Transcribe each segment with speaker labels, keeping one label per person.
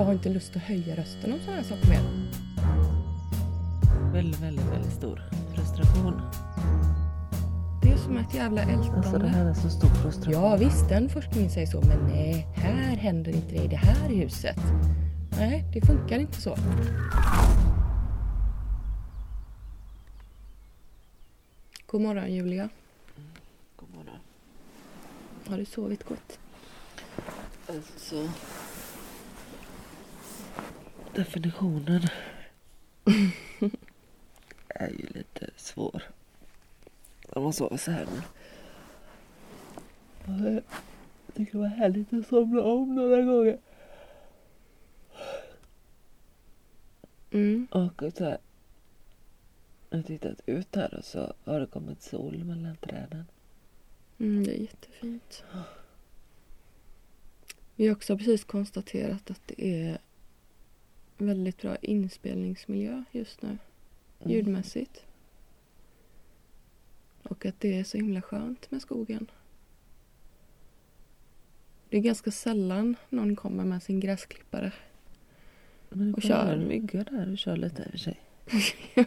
Speaker 1: jag har inte lust att höja rösten om sådana här saker mer.
Speaker 2: Väldigt, väldigt, väldigt stor frustration.
Speaker 1: Det är som ett jävla
Speaker 2: Alltså det
Speaker 1: ältande.
Speaker 2: här är så stor frustration.
Speaker 1: Ja visst, den forskningen säger så, men nej, här händer inte det i det här huset. Nej, det funkar inte så. God morgon Julia.
Speaker 2: God morgon.
Speaker 1: Har du sovit gott?
Speaker 2: Alltså. Definitionen är ju lite svår. När man sover så här tycker det var härligt att somna om några gånger.
Speaker 1: Mm.
Speaker 2: Och så här. Jag har tittat ut här och så har det kommit sol mellan träden.
Speaker 1: Mm, det är jättefint. Vi har också precis konstaterat att det är väldigt bra inspelningsmiljö just nu,
Speaker 2: Mm.
Speaker 1: ljudmässigt. Och att det är så himla skönt med skogen. Det är ganska sällan någon kommer med sin gräsklippare.
Speaker 2: Men det
Speaker 1: Och kör.
Speaker 2: en mygga där och kör lite över sig.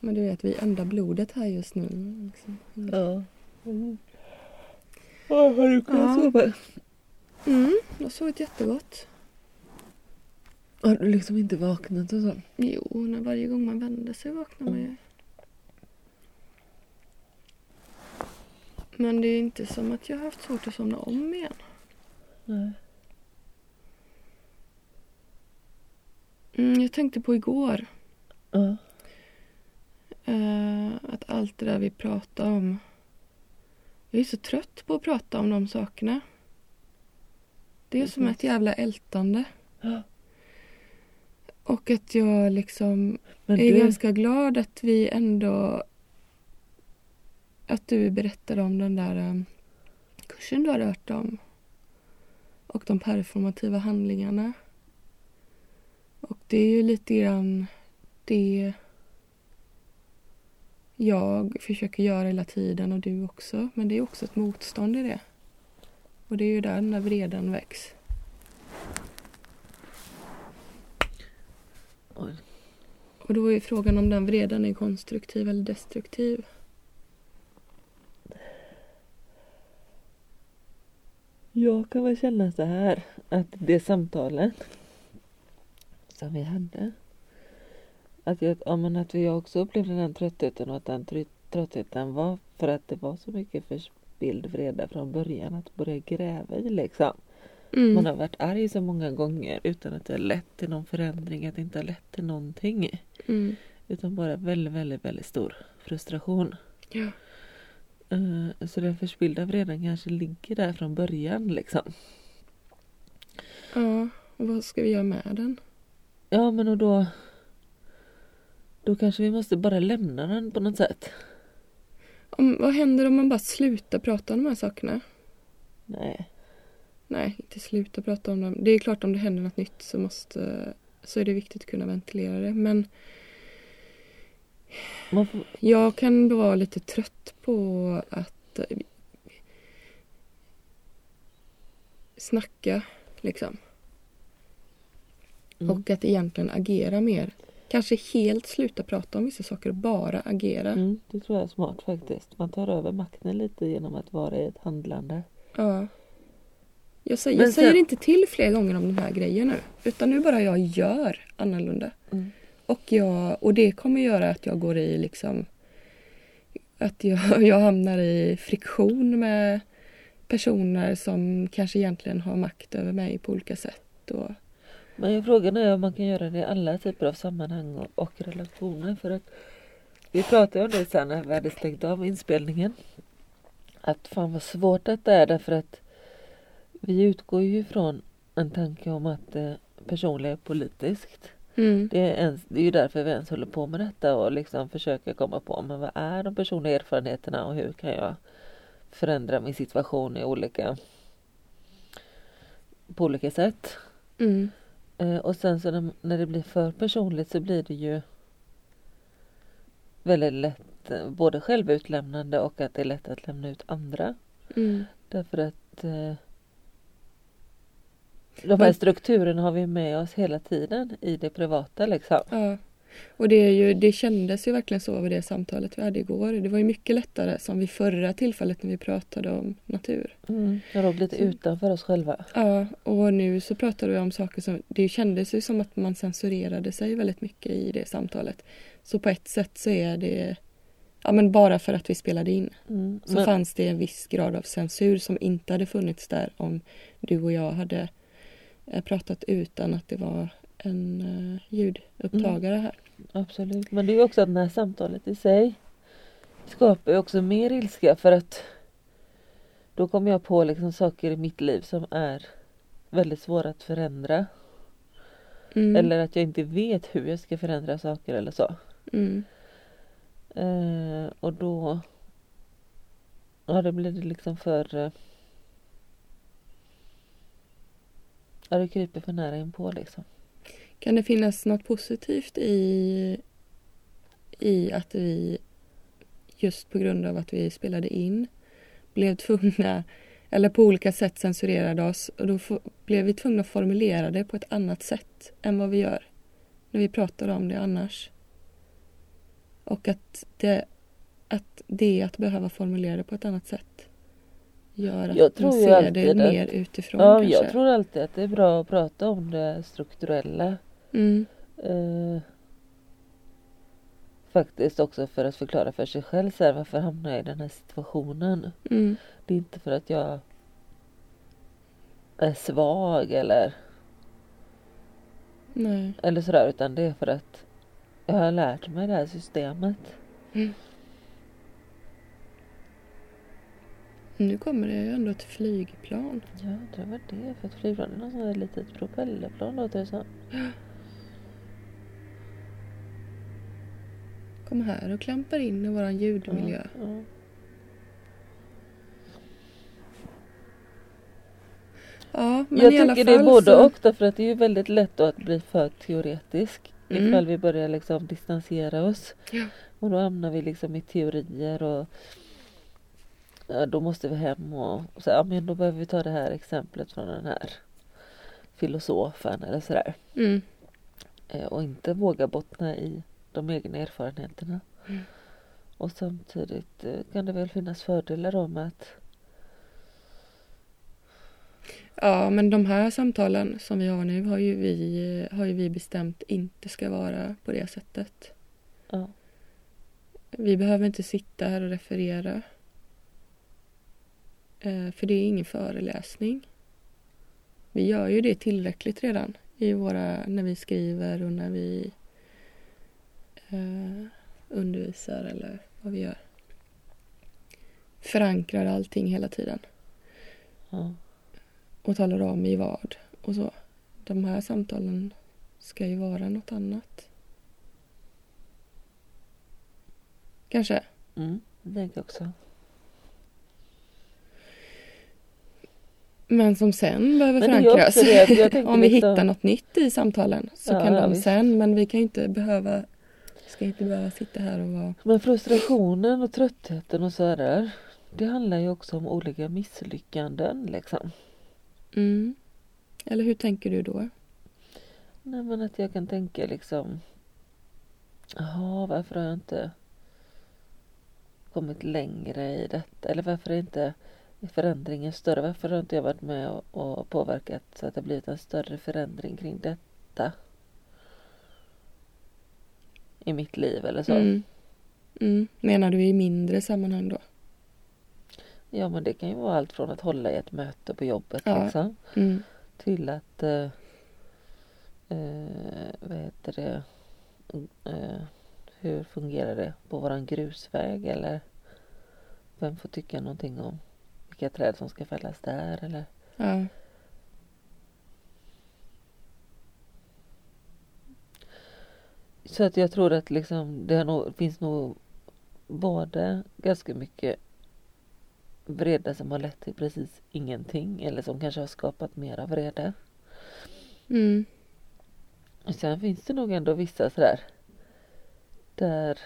Speaker 1: Men du vet, vi ändrar blodet här just nu. Liksom.
Speaker 2: Ja. Mm. har du kunnat
Speaker 1: Ja.
Speaker 2: sova?
Speaker 1: Mm, jag har sovit jättegott.
Speaker 2: Har du liksom inte vaknat och så?
Speaker 1: Jo, när varje gång man vänder sig vaknar man ju. Men det är inte som att jag har haft svårt att somna om igen.
Speaker 2: Nej.
Speaker 1: Mm, jag tänkte på igår
Speaker 2: Ja.
Speaker 1: eh, att allt det där vi pratade om. Jag är så trött på att prata om de sakerna. Det är som ett jävla ältande.
Speaker 2: Ja.
Speaker 1: Och att jag liksom
Speaker 2: Men
Speaker 1: är
Speaker 2: du,
Speaker 1: ganska glad att vi ändå... Att du berättade om den där um, kursen du hade hört om. Och de performativa handlingarna. Och det är ju lite grann det jag försöker göra hela tiden och du också. Men det är också ett motstånd i det. Och det är ju där den där vreden väcks.
Speaker 2: Oj.
Speaker 1: Och då är frågan om den vreden är konstruktiv eller destruktiv.
Speaker 2: jag kan väl känna så här att det samtalet som vi hade. Att jag, ja, men att jag också upplevde den tröttheten och att den tr- tröttheten var för att det var så mycket förspilld vrede från början att börja gräva i liksom.
Speaker 1: Mm.
Speaker 2: Man har varit arg så många gånger utan att det har lett till någon förändring, att det inte har lett till någonting.
Speaker 1: Mm.
Speaker 2: Utan bara väldigt, väldigt, väldigt stor frustration.
Speaker 1: Ja.
Speaker 2: Eh, Så den förspillda vreden kanske ligger där från början liksom.
Speaker 1: ja, och vad ska vi göra med den?
Speaker 2: Ja men och då Då kanske vi måste bara lämna den på något sätt.
Speaker 1: Om, vad händer om man bara slutar prata om de här sakerna?
Speaker 2: Nej.
Speaker 1: Nej, inte sluta prata om dem. Det är klart om det händer något nytt så måste så är det viktigt att kunna ventilera det. Men
Speaker 2: Man får,
Speaker 1: jag kan vara lite trött på att eh, snacka liksom.
Speaker 2: mm.
Speaker 1: Och att egentligen agera mer. Kanske helt sluta prata om vissa saker och bara agera.
Speaker 2: Mm, det tror jag är smart faktiskt. Man tar över makten lite genom att vara i ett handlande.
Speaker 1: Ja. Jag, säger, jag säger inte till fler gånger om den här grejen nu. Utan nu bara jag gör annorlunda.
Speaker 2: Mm.
Speaker 1: Och, jag, och det kommer göra att jag går i liksom... Att jag, jag hamnar i friktion med personer som kanske egentligen har makt över mig på olika sätt. Och,
Speaker 2: Men frågan är om man kan göra det i alla typer av sammanhang och, och relationer. För att vi pratade om det sen när vi hade stängt av inspelningen. Att fan vad svårt detta är därför att vi utgår ju ifrån en tanke om att eh, personliga är politiskt.
Speaker 1: mm,
Speaker 2: Det är, ens, det är ju därför vi ens håller på med detta och liksom försöker komma på men vad är de personliga erfarenheterna och hur kan jag förändra min situation i olika på olika sätt.
Speaker 1: mm,
Speaker 2: Eh, och sen så när, när det blir för personligt så blir det ju väldigt lätt eh, både självutlämnande och att det är lätt att lämna ut andra.
Speaker 1: mm.
Speaker 2: Därför att eh, De här strukturerna har vi med oss hela tiden i det privata liksom.
Speaker 1: Ja. Och det, är ju, det kändes ju verkligen så vid det samtalet vi hade igår. Det var ju mycket lättare som vid förra tillfället när vi pratade om natur.
Speaker 2: Mm. Det har blivit utanför oss själva.
Speaker 1: Ja, och nu så pratade vi om saker som... Det kändes ju som att man censurerade sig väldigt mycket i det samtalet. Så på ett sätt så är det... Ja men bara för att vi spelade in
Speaker 2: Mm.
Speaker 1: så
Speaker 2: Men,
Speaker 1: fanns det en viss grad av censur som inte hade funnits där om du och jag hade pratat utan att det var en eh, ljudupptagare här.
Speaker 2: absolut. Men det är ju också att det här samtalet i sig skapar också mer ilska för att då kommer jag på liksom saker i mitt liv som är väldigt svåra att förändra.
Speaker 1: Mm.
Speaker 2: Eller att jag inte vet hur jag ska förändra saker eller så.
Speaker 1: Mm.
Speaker 2: Eh, och då Ja det blir det liksom för eh, Ja du kryper för nära in på liksom.
Speaker 1: Kan det finnas något positivt i, i att vi just på grund av att vi spelade in blev tvungna eller på olika sätt censurerade oss och då blev vi tvungna att formulera det på ett annat sätt än vad vi gör när vi pratar om det annars. Och att det, att det att behöva formulera det på ett annat sätt gör att
Speaker 2: Jag tror
Speaker 1: man ser det
Speaker 2: alltid att-
Speaker 1: mer utifrån
Speaker 2: Ja
Speaker 1: kanske.
Speaker 2: jag tror alltid att det är bra att prata om det strukturella.
Speaker 1: Mm,
Speaker 2: Eh, faktiskt också för att förklara för sig själv så här, varför hamnar jag i den här situationen.
Speaker 1: mm,
Speaker 2: Det är inte för att jag är svag eller,
Speaker 1: nej.
Speaker 2: eller sådär utan det är för att jag har lärt mig det här systemet.
Speaker 1: Nu kommer det ju ändå ett flygplan.
Speaker 2: Ja, det var det. För ett flygplan är något sånt här litet propellerplan låter det som.
Speaker 1: Kom här och klampar in i våran ljudmiljö.
Speaker 2: Ja.
Speaker 1: Ja, men
Speaker 2: Jag
Speaker 1: i alla
Speaker 2: tycker det är
Speaker 1: fall
Speaker 2: både
Speaker 1: så...
Speaker 2: och därför att det är ju väldigt lätt att bli för teoretisk.
Speaker 1: Mm.
Speaker 2: Ifall vi börjar liksom distansera oss.
Speaker 1: Ja.
Speaker 2: Och då hamnar vi liksom i teorier och ja, då måste vi hem och, och så, ja, men då behöver vi ta det här exemplet från den här filosofen eller sådär.
Speaker 1: Mm,
Speaker 2: Eh, och inte våga bottna i de egna erfarenheterna.
Speaker 1: Mm.
Speaker 2: Och samtidigt eh, kan det väl finnas fördelar då med att
Speaker 1: ja, men de här samtalen som vi har nu har ju vi, har ju vi bestämt inte ska vara på det sättet.
Speaker 2: ja,
Speaker 1: Vi behöver inte sitta här och referera. Eh, för det är ingen föreläsning. Vi gör ju det tillräckligt redan i våra, när vi skriver och när vi eh, undervisar eller vad vi gör. Förankrar allting hela tiden
Speaker 2: ja.
Speaker 1: och talar om i vad och så. De här samtalen ska ju vara något annat. Kanske.
Speaker 2: Mm, det tänker jag också.
Speaker 1: Men som sen behöver
Speaker 2: Men
Speaker 1: förankras. Om vi hittar något nytt i samtalen så
Speaker 2: Ja,
Speaker 1: kan
Speaker 2: ja,
Speaker 1: de
Speaker 2: visst.
Speaker 1: sen, men vi kan ju inte behöva ska inte behöva sitta här och vara...
Speaker 2: Men frustrationen och tröttheten och så där. Det handlar ju också om olika misslyckanden liksom.
Speaker 1: Mm. Eller hur tänker du då?
Speaker 2: Nej men att jag kan tänka liksom. Jaha varför har jag inte kommit längre i detta? Eller varför är inte förändringen större? Varför har inte jag varit med och, och påverkat så att det blivit en större förändring kring detta? I mitt liv eller så.
Speaker 1: Mm. Mm. Menar du i mindre sammanhang då?
Speaker 2: Ja men det kan ju vara allt från att hålla i ett möte på jobbet
Speaker 1: Ja.
Speaker 2: liksom.
Speaker 1: Mm.
Speaker 2: Till att eh, eh, vad heter det eh, hur fungerar det på våran grusväg eller vem får tycka någonting om vilka träd som ska fällas där eller
Speaker 1: Ja.
Speaker 2: så att jag tror att liksom det nog, finns nog både ganska mycket vrede som har lett till precis ingenting eller som kanske har skapat mera vrede.
Speaker 1: Mm.
Speaker 2: Och sen finns det nog ändå vissa sådär där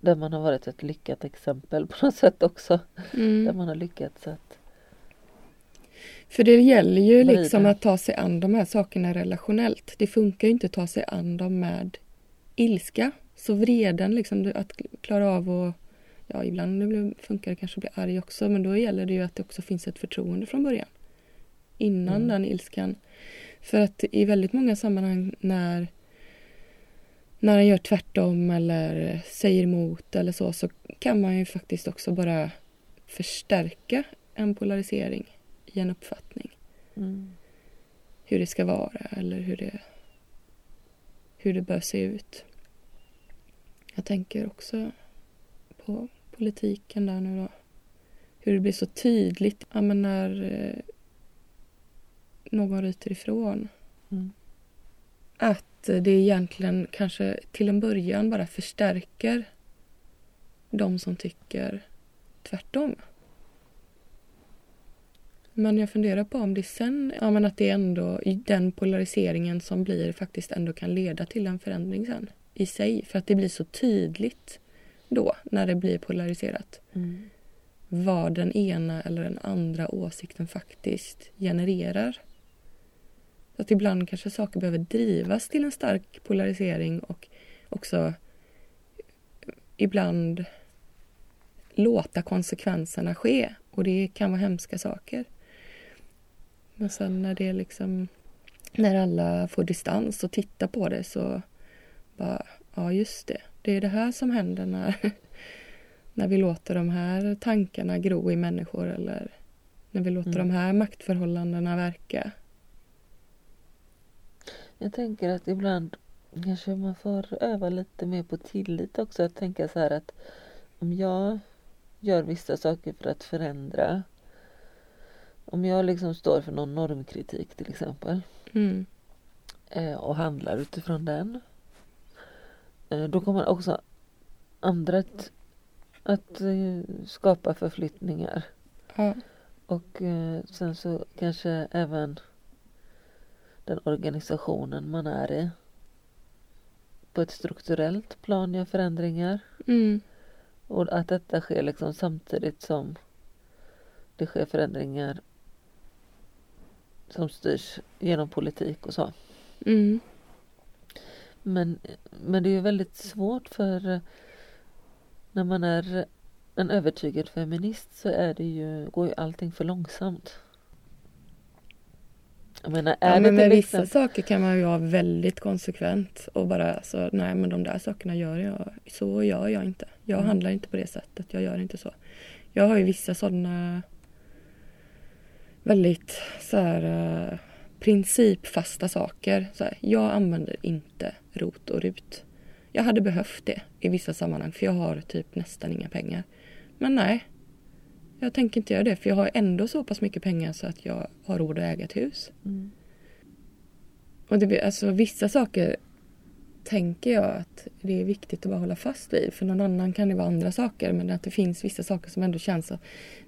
Speaker 2: där man har varit ett lyckat exempel på något sätt också.
Speaker 1: Mm.
Speaker 2: Där man har lyckats att
Speaker 1: För det gäller ju liksom att ta sig an de här sakerna relationellt. Det funkar ju inte att ta sig an dem med ilska. Så vreden, liksom, att klara av att... Ja, ibland funkar det kanske att bli arg också, men då gäller det ju att det också finns ett förtroende från början. Innan
Speaker 2: Mm.
Speaker 1: den ilskan. För att i väldigt många sammanhang när när han gör tvärtom eller säger emot eller så, så kan man ju faktiskt också bara förstärka en polarisering i en uppfattning.
Speaker 2: mm,
Speaker 1: Hur det ska vara eller hur det, hur det bör se ut. Jag tänker också på politiken där nu då. Hur det blir så tydligt ja, men när eh, någon ryter ifrån.
Speaker 2: mm,
Speaker 1: Att det egentligen kanske till en början bara förstärker de som tycker tvärtom. Men jag funderar på om det sen, ja men att det ändå, den polariseringen som blir faktiskt ändå kan leda till en förändring sen i sig. För att det blir så tydligt då när det blir polariserat
Speaker 2: mm,
Speaker 1: vad den ena eller den andra åsikten faktiskt genererar. Att ibland kanske saker behöver drivas till en stark polarisering och också ibland låta konsekvenserna ske. Och det kan vara hemska saker. Men sen när det liksom när alla får distans och tittar på det så bara, ja just det, det är det här som händer när när vi låter de här tankarna gro i människor eller när vi låter
Speaker 2: Mm.
Speaker 1: de här maktförhållandena verka.
Speaker 2: Jag tänker att ibland kanske man får öva lite mer på tillit också. Att tänka så här att om jag gör vissa saker för att förändra. Om jag liksom står för någon normkritik till exempel
Speaker 1: Mm.
Speaker 2: eh, och handlar utifrån den. Eh, då kommer också andra att, att eh, skapa förflyttningar.
Speaker 1: Ja.
Speaker 2: Och sen så kanske även den organisationen man är i på ett strukturellt plan gör förändringar.
Speaker 1: Mm.
Speaker 2: Och att detta sker liksom samtidigt som det sker förändringar som styrs genom politik och så.
Speaker 1: Mm.
Speaker 2: Men, men det är ju väldigt svårt för när man är en övertygad feminist så är det ju, går ju allting för långsamt. Menar,
Speaker 1: Ja, men med
Speaker 2: till
Speaker 1: vissa
Speaker 2: exempel...
Speaker 1: saker kan man ju vara väldigt konsekvent och bara alltså, nej men de där sakerna gör jag, så gör jag inte. Jag
Speaker 2: Mm.
Speaker 1: handlar inte på det sättet, jag gör inte så. Jag har ju vissa sådana väldigt så här eh, principfasta saker. Så här, jag använder inte rot och rut. Jag hade behövt det i vissa sammanhang för jag har typ nästan inga pengar. Men nej, jag tänker inte göra det för jag har ändå så pass mycket pengar så att jag har råd att äga ett hus.
Speaker 2: Mm.
Speaker 1: Och det, blir- alltså, vissa saker tänker jag att det är viktigt att bara hålla fast vid. För någon annan kan det vara andra saker men att det finns vissa saker som ändå känns så,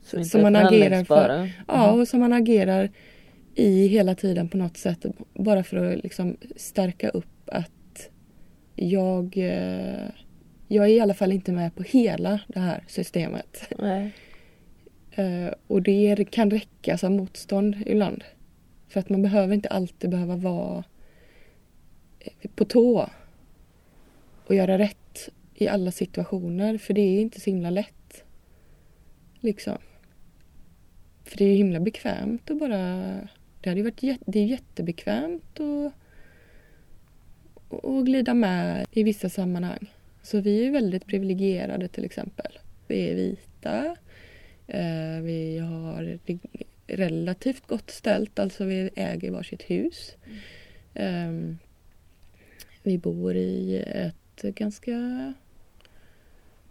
Speaker 2: Som
Speaker 1: som man agerar för. Ja,
Speaker 2: Mm.
Speaker 1: och som man agerar i hela tiden på något sätt. Bara för att liksom stärka upp att jag, eh, jag är i alla fall inte med på hela det här systemet.
Speaker 2: Nej.
Speaker 1: Eh, och det kan räcka som motstånd ibland. För att man behöver inte alltid behöva vara eh, på tå och göra rätt i alla situationer. För det är inte så himla lätt. Liksom. För det är ju himla bekvämt att bara... Det hade ju varit det är jättebekvämt att, och glida med i vissa sammanhang. Så vi är väldigt privilegierade till exempel. Vi är vita. Eh, vi har det relativt gott ställt, alltså vi äger varsitt hus. Eh, vi bor i ett ganska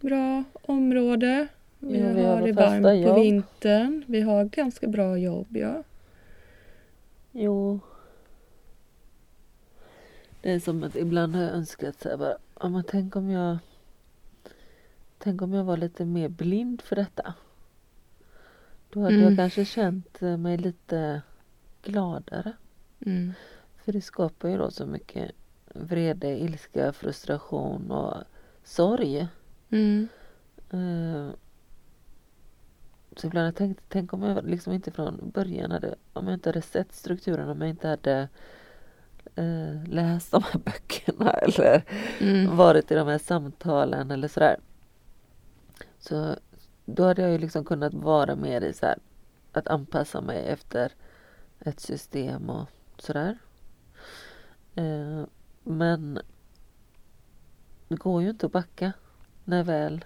Speaker 1: bra område. Vi
Speaker 2: Ja, vi har
Speaker 1: har det varmt på
Speaker 2: jobb.
Speaker 1: vintern. Vi har ganska bra jobb, ja.
Speaker 2: Jo. Det är som att ibland har jag önskat så här bara, ja, men tänk om jag Tänk om jag var lite mer blind för detta. Då hade
Speaker 1: Mm.
Speaker 2: jag kanske känt eh, mig lite gladare.
Speaker 1: Mm.
Speaker 2: För det skapar ju då så mycket vrede, ilska, frustration och sorg
Speaker 1: Mm.
Speaker 2: Eh, så ibland har jag tänkt, tänk om jag liksom inte från början hade, om jag inte hade sett strukturen, om jag inte hade eh, läst de här böckerna eller
Speaker 1: Mm.
Speaker 2: varit i de här samtalen eller sådär. Så då hade jag ju liksom kunnat vara mer i så här, att anpassa mig efter ett system och sådär. Eh, men det går ju inte att backa när väl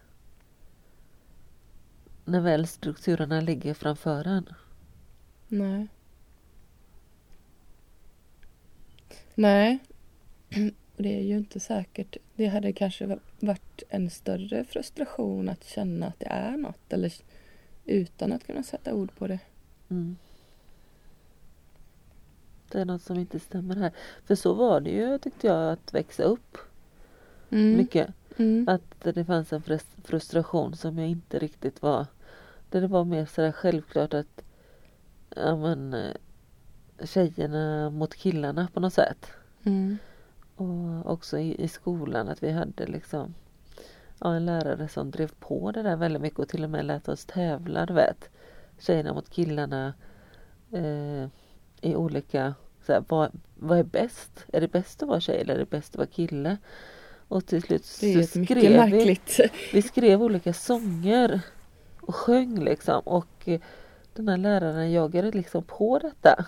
Speaker 2: när väl strukturerna ligger framför en.
Speaker 1: Nej. Nej. Och det är ju inte säkert. Det hade kanske va- varit en större frustration att känna att det är något eller utan att kunna sätta ord på det.
Speaker 2: Mm. Det är något som inte stämmer här. För så var det ju tyckte jag att växa upp
Speaker 1: Mm.
Speaker 2: mycket.
Speaker 1: Mm.
Speaker 2: Att det fanns en frus- frustration som jag inte riktigt var. Där det var mer sådär självklart att ja, men, eh, tjejerna mot killarna på något sätt.
Speaker 1: Mm.
Speaker 2: Och också i, i skolan att vi hade liksom ja, en lärare som drev på det där väldigt mycket och till och med lät oss tävla, du vet. Tjejerna mot killarna eh, i olika, så här, vad, vad är bäst? Är det bäst att vara tjej eller är det bäst att vara kille? Och till slut så skrev vi,
Speaker 1: märkligt.
Speaker 2: vi skrev olika sånger och sjöng liksom och eh, den här läraren jagade liksom på detta.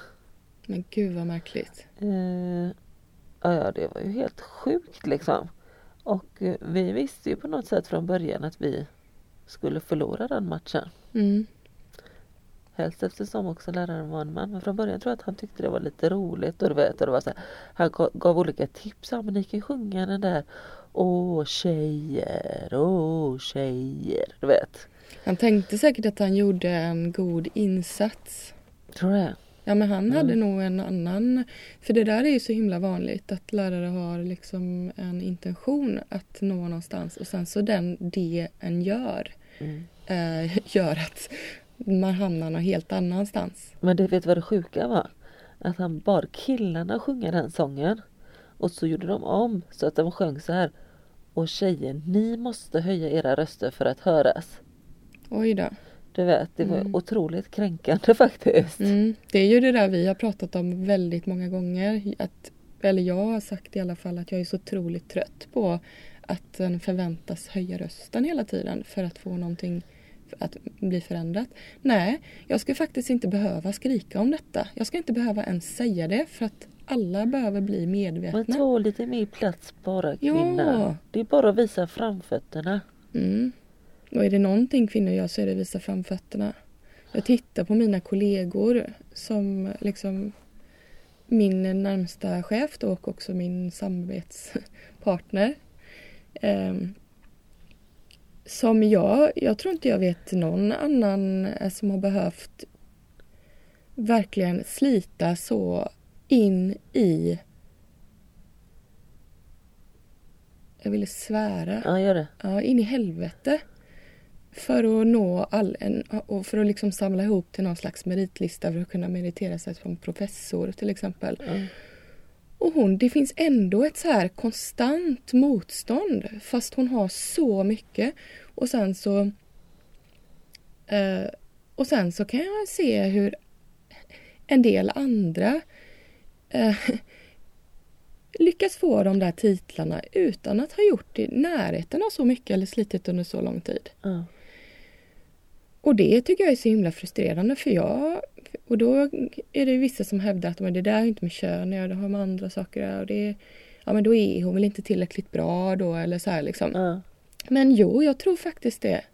Speaker 1: Men gud vad märkligt.
Speaker 2: Eh, ja, det var ju helt sjukt liksom. Och eh, vi visste ju på något sätt från början att vi skulle förlora den matchen.
Speaker 1: Mm.
Speaker 2: Helst eftersom också läraren var en man. Men från början tror jag att han tyckte det var lite roligt. Och du vet, och det var så här, han ga- gav olika tips. Ja, men ni kan sjunga den där Åh tjejer, åh tjejer. Du vet.
Speaker 1: Han tänkte säkert att han gjorde en god insats.
Speaker 2: Tror du det?
Speaker 1: Ja men han
Speaker 2: Mm.
Speaker 1: hade nog en annan, för det där är ju så himla vanligt att lärare har liksom en intention att nå någonstans och sen så den, det en gör
Speaker 2: Mm.
Speaker 1: eh, gör att man hamnar någon helt annanstans.
Speaker 2: Men du vet vad det sjuka var? Att han bar killarna sjunga den sången. Och så gjorde de om så att de sjöng så här. Och tjejer, ni måste höja era röster för att höras.
Speaker 1: Oj då.
Speaker 2: Du vet, det var
Speaker 1: Mm.
Speaker 2: otroligt kränkande faktiskt.
Speaker 1: Mm. Det är ju det där vi har pratat om väldigt många gånger. Att, eller jag har sagt i alla fall att jag är så otroligt trött på att den förväntas höja rösten hela tiden för att få någonting att bli förändrat. Nej, jag ska faktiskt inte behöva skrika om detta. Jag ska inte behöva ens säga det för att alla behöver bli medvetna.
Speaker 2: Men ta lite mer plats bara kvinna.
Speaker 1: Ja.
Speaker 2: Det är bara att visa framfötterna.
Speaker 1: Mm. Och är det någonting kvinnor gör så är det att visa framfötterna. Jag tittar på mina kollegor som liksom min närmsta chef då och också min samarbetspartner. Ehm, som jag, jag tror inte jag vet någon annan eh, som har behövt verkligen slita så in i jag ville svära.
Speaker 2: Ja, gör det.
Speaker 1: Ja, in i helvete. För att nå all en, och för att liksom samla ihop till någon slags meritlista för att kunna meritera sig som professor till exempel.
Speaker 2: Ja.
Speaker 1: Och hon, det finns ändå ett så här konstant motstånd fast hon har så mycket. Och sen så eh, och sen så kan jag se hur en del andra eh, lyckas få de där titlarna utan att ha gjort det i närheten av så mycket eller slitit under så lång tid.
Speaker 2: Ja.
Speaker 1: Och det tycker jag är så himla frustrerande för jag och då är det vissa som hävdar att men det där är inte med kön göra, det har med andra saker och det Ja men då är hon väl inte tillräckligt bra då eller så här liksom.
Speaker 2: Ja.
Speaker 1: Men jo, jag tror faktiskt det.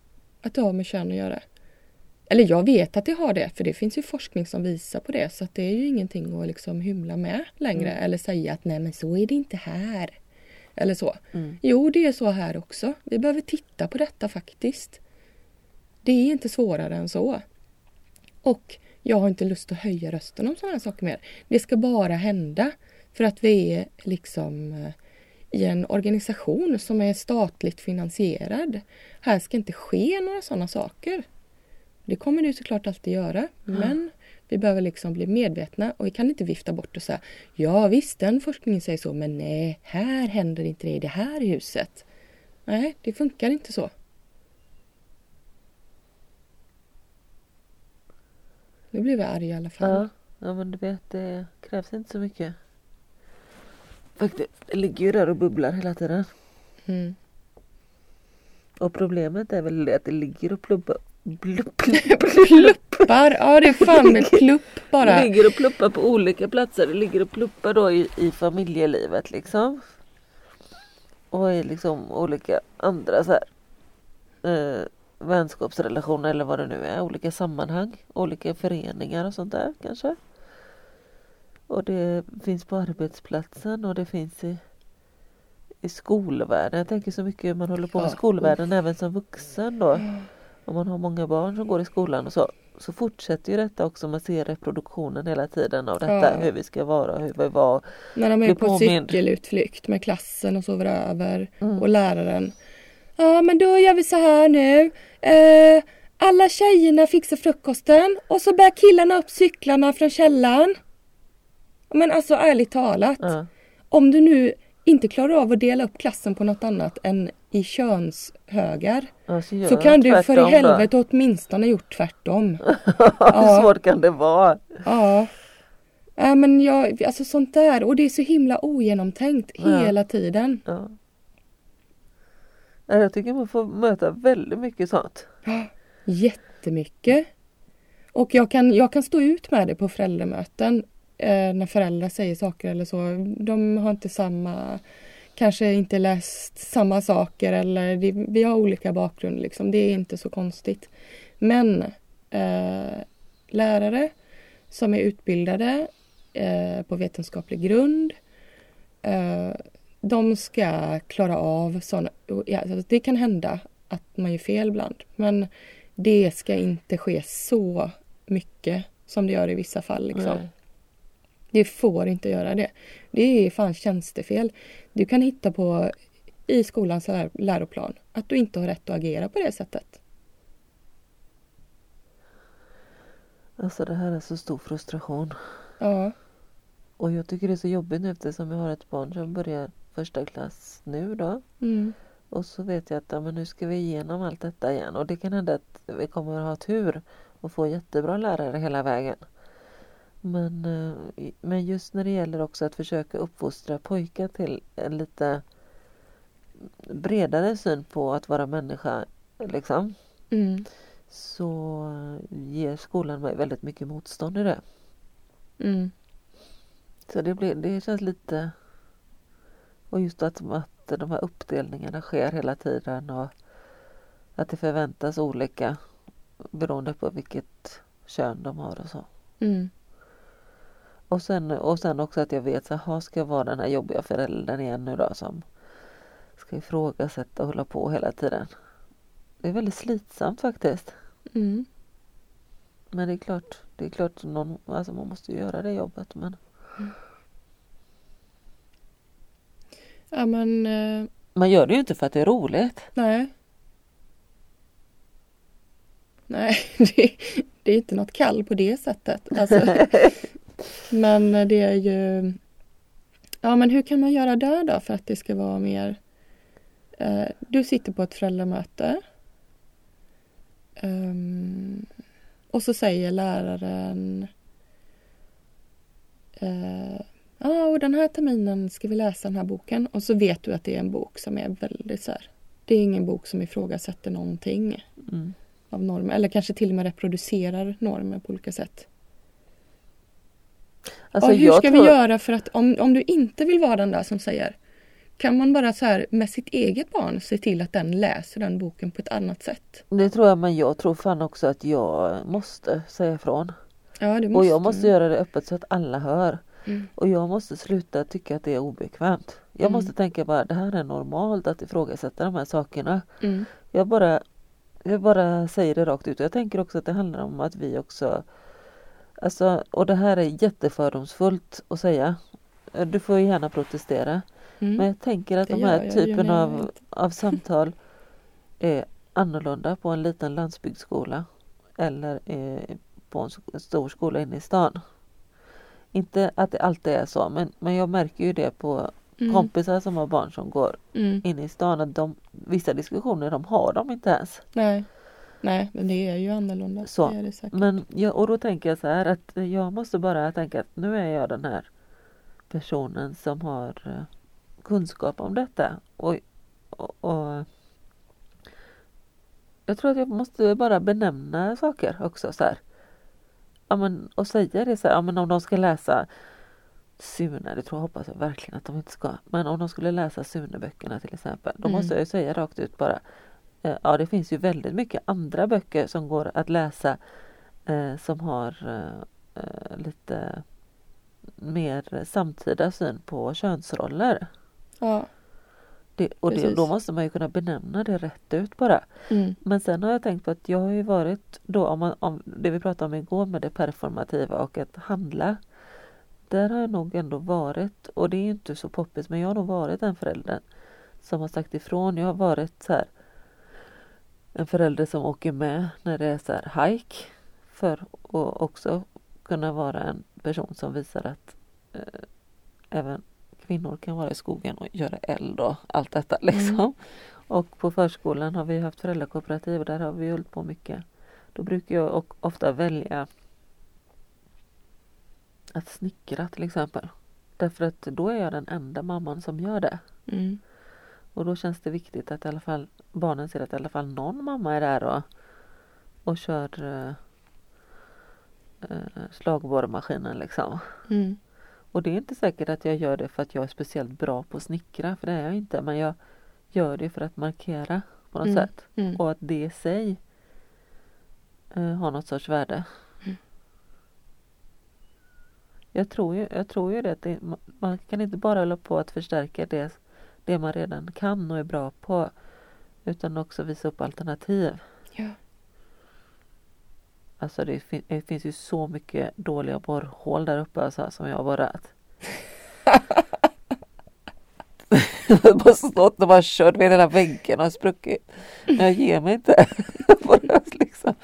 Speaker 1: Att det har med kön att göra. Eller jag vet att det har det, för det finns ju forskning som visar på det. Så att det är ju ingenting att liksom hymla med längre.
Speaker 2: Mm.
Speaker 1: Eller säga att nej men så är det inte här. Eller så.
Speaker 2: Mm.
Speaker 1: Jo, det är så här också. Vi behöver titta på detta faktiskt. Det är inte svårare än så. Och jag har inte lust att höja rösten om sådana saker mer. Det ska bara hända för att vi är liksom eh, i en organisation som är statligt finansierad. Här ska inte ske några sådana saker. Det kommer det såklart alltid göra. Men vi behöver liksom bli medvetna och vi kan inte vifta bort och säga Ja visst, den forskningen säger så men nej, här händer inte det i det här huset. Nej, det funkar inte så. Nu blev jag arg i alla fall.
Speaker 2: Ja, ja men du vet det krävs inte så mycket. Faktiskt, det ligger ju där och bubblar hela tiden.
Speaker 1: Mm.
Speaker 2: Och problemet är väl det att det ligger och plubbar. Blupp,
Speaker 1: Pluppar, ja det är fan med plupp
Speaker 2: Det
Speaker 1: bara.
Speaker 2: ligger och pluppar på olika platser. Det ligger och pluppar då i, i familjelivet liksom. Och i liksom olika andra så här, eh, vänskapsrelationer eller vad det nu är. Olika sammanhang. Olika föreningar och sånt där kanske. Och det finns på arbetsplatsen och det finns i, i skolvärlden. Jag tänker så mycket man håller på med skolvärlden även som vuxen då. Om man har många barn som går i skolan och så. Så fortsätter ju detta också. Man ser reproduktionen hela tiden av detta.
Speaker 1: Ja.
Speaker 2: Hur vi ska vara, hur vi var.
Speaker 1: När de är på
Speaker 2: påmind.
Speaker 1: cykelutflykt med klassen och sover över.
Speaker 2: Mm.
Speaker 1: Och läraren. Ja men då gör vi så här nu. Eh, alla tjejerna fixar frukosten och så bär killarna upp cyklarna från källaren. Men alltså ärligt talat.
Speaker 2: Ja.
Speaker 1: Om du nu inte klarar av att dela upp klassen på något annat än i könshögar.
Speaker 2: Ja, så
Speaker 1: kan du för i
Speaker 2: tvärtom då.
Speaker 1: helvete åtminstone gjort tvärtom.
Speaker 2: Hur svårt kan det vara?
Speaker 1: Ja. Nej men jag, alltså sånt där och det är så himla ogenomtänkt
Speaker 2: Ja.
Speaker 1: hela tiden.
Speaker 2: Ja. Jag tycker man får möta väldigt mycket sånt.
Speaker 1: Jättemycket. Och jag kan, jag kan stå ut med det på föräldramöten. Eh, när föräldrar säger saker eller så. De har inte samma, kanske inte läst samma saker eller det, vi har olika bakgrund liksom. Det är inte så konstigt. Men eh, lärare som är utbildade eh, på vetenskaplig grund. Eh, de ska klara av sådana, ja, alltså det kan hända att man gör fel ibland. Men det ska inte ske så mycket som det gör i vissa fall. Liksom.
Speaker 2: Nej.
Speaker 1: Det får inte göra det. Det är fan tjänstefel. Du kan hitta på i skolans lär- läroplan att du inte har rätt att agera på det sättet.
Speaker 2: Alltså det här är så stor frustration.
Speaker 1: Ja,
Speaker 2: Och jag tycker det är så jobbigt nu eftersom jag har ett barn som börjar första klass nu då.
Speaker 1: mm.
Speaker 2: Och så vet jag att ja, men nu ska vi igenom allt detta igen. Och det kan hända att vi kommer att ha tur och få jättebra lärare hela vägen. Men, eh, men just när det gäller också att försöka uppfostra pojkar till en lite bredare syn på att vara människa. Liksom,
Speaker 1: Mm.
Speaker 2: så ger skolan mig väldigt mycket motstånd i det.
Speaker 1: Mm.
Speaker 2: Så det, blir, det känns lite... Och just att, att de här uppdelningarna sker hela tiden och att det förväntas olika beroende på vilket kön de har och så.
Speaker 1: Mm.
Speaker 2: Och sen, och sen också att jag vet så här, ska jag vara den här jobbiga föräldern igen nu då som ska ifrågasätta och hålla på hela tiden. Det är väldigt slitsamt faktiskt.
Speaker 1: Mm.
Speaker 2: Men det är klart, det är klart någon, alltså man måste ju göra det jobbet men
Speaker 1: Ja men eh,
Speaker 2: man gör det ju inte för att det är roligt.
Speaker 1: nej. Nej, det, det är inte något kall på det sättet. Alltså, men det är ju... Ja men hur kan man göra där då för att det ska vara mer... Eh, du sitter på ett föräldramöte. Ehm, och så säger läraren... Eh, Ja, och den här terminen ska vi läsa den här boken. Och så vet du att det är en bok som är väldigt så här. Det är ingen bok som ifrågasätter någonting
Speaker 2: Mm.
Speaker 1: av normer. Eller kanske till och med reproducerar normer på olika sätt.
Speaker 2: Alltså,
Speaker 1: och hur ska
Speaker 2: tror-
Speaker 1: vi göra för att om, om du inte vill vara den där som säger kan man bara så här med sitt eget barn se till att den läser den boken på ett annat sätt?
Speaker 2: Det tror jag men jag tror fan också att jag måste säga ifrån.
Speaker 1: Ja, det måste
Speaker 2: och jag måste göra det öppet så att alla hör.
Speaker 1: Mm.
Speaker 2: Och jag måste sluta tycka att det är obekvämt. Jag
Speaker 1: Mm.
Speaker 2: måste tänka bara det här är normalt att ifrågasätta de här sakerna.
Speaker 1: Mm.
Speaker 2: Jag bara, jag bara säger det rakt ut. Jag tänker också att det handlar om att vi också Alltså, och det här är jättefördomsfullt att säga. Du får ju gärna protestera.
Speaker 1: Mm.
Speaker 2: Men jag tänker att
Speaker 1: Det
Speaker 2: de här
Speaker 1: jag
Speaker 2: typen
Speaker 1: jag
Speaker 2: av, av samtal är annorlunda på en liten landsbygdsskola eller eh, på en stor skola inne i stan. Inte att det alltid är så men, men jag märker ju det på
Speaker 1: Mm.
Speaker 2: kompisar som har barn som går
Speaker 1: Mm.
Speaker 2: inne i stan att de, vissa diskussioner de har de inte ens.
Speaker 1: Nej. Nej, men det är ju annorlunda.
Speaker 2: Så,
Speaker 1: Det det.
Speaker 2: Men jag, och då tänker jag så här att jag måste bara tänka att nu är jag den här personen som har eh, kunskap om detta. Och, och, och jag tror att jag måste bara benämna saker också så här. Ja, men, och säga det så här, ja, men om de ska läsa Sune, det tror jag hoppas jag verkligen att de inte ska. Men om de skulle läsa Sune-böckerna till exempel. Då
Speaker 1: Mm.
Speaker 2: måste jag ju säga rakt ut bara. eh, Ja det finns ju väldigt mycket andra böcker som går att läsa. Eh, som har eh, eh, lite mer samtida syn på könsroller.
Speaker 1: Ja.
Speaker 2: Det, och det, då måste man ju kunna benämna det rätt ut bara.
Speaker 1: Mm.
Speaker 2: Men sen har jag tänkt på att jag har ju varit då om, man, om det vi pratade om igår med det performativa och att handla. Där har jag nog ändå varit, och det är inte så poppis, men jag har nog varit den föräldern som har sagt ifrån. Jag har varit så här en förälder som åker med när det är så här hike för att också kunna vara en person som visar att eh, även kvinnor kan vara i skogen och göra eld och allt detta liksom.
Speaker 1: Mm.
Speaker 2: Och på förskolan har vi haft föräldrakooperativ och där har vi hållit på mycket. Då brukar jag ofta välja att snickra till exempel. Därför att då är jag den enda mamman som gör det.
Speaker 1: Mm.
Speaker 2: Och då känns det viktigt att i alla fall barnen ser att i alla fall någon mamma är där och, och kör eh, eh, slagborrmaskinen liksom.
Speaker 1: Mm.
Speaker 2: Och det är inte säkert att jag gör det för att jag är speciellt bra på att snickra, för det är jag inte. Men jag gör det för att markera på något
Speaker 1: Mm.
Speaker 2: sätt.
Speaker 1: Mm.
Speaker 2: Och att det i sig eh, har något sorts värde.
Speaker 1: Mm.
Speaker 2: Jag tror ju, jag tror ju det att det, man, kan inte bara hålla på att förstärka det, det man redan kan och är bra på. Utan också visa upp alternativ.
Speaker 1: Ja.
Speaker 2: Alltså det, fin- det finns ju så mycket dåliga borrhål där uppe alltså, som jag har borrat. Jag har bara stått och bara kört vid hela väggen och spruckit. Men jag ger mig inte. Liksom.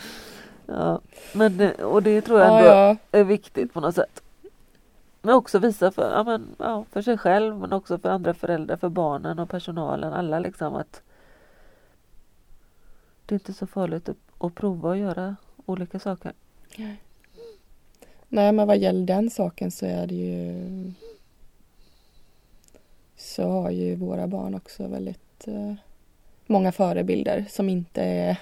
Speaker 2: ja. Men och det tror jag
Speaker 1: Ja,
Speaker 2: ändå
Speaker 1: ja.
Speaker 2: är viktigt på något sätt. Men också visa för, ja, men, ja, för sig själv men också för andra föräldrar, för barnen och personalen. Alla liksom att det är inte så farligt att, att prova att göra olika saker.
Speaker 1: Nej, men vad gäller den saken så är det ju så har ju våra barn också väldigt eh, många förebilder som inte är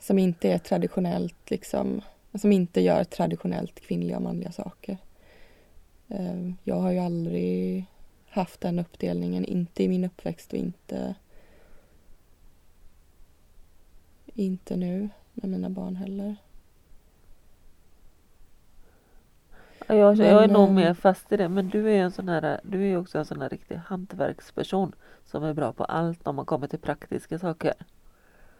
Speaker 1: som inte är traditionellt liksom som inte gör traditionellt kvinnliga och manliga saker. Eh, jag har ju aldrig haft den uppdelningen, inte i min uppväxt och inte inte nu med mina barn heller.
Speaker 2: Ja, Jag,
Speaker 1: Men,
Speaker 2: jag är nog
Speaker 1: eh,
Speaker 2: mer fast i det men du är en sån här, du är också en sån här riktig hantverksperson som är bra på allt om man kommer till praktiska saker.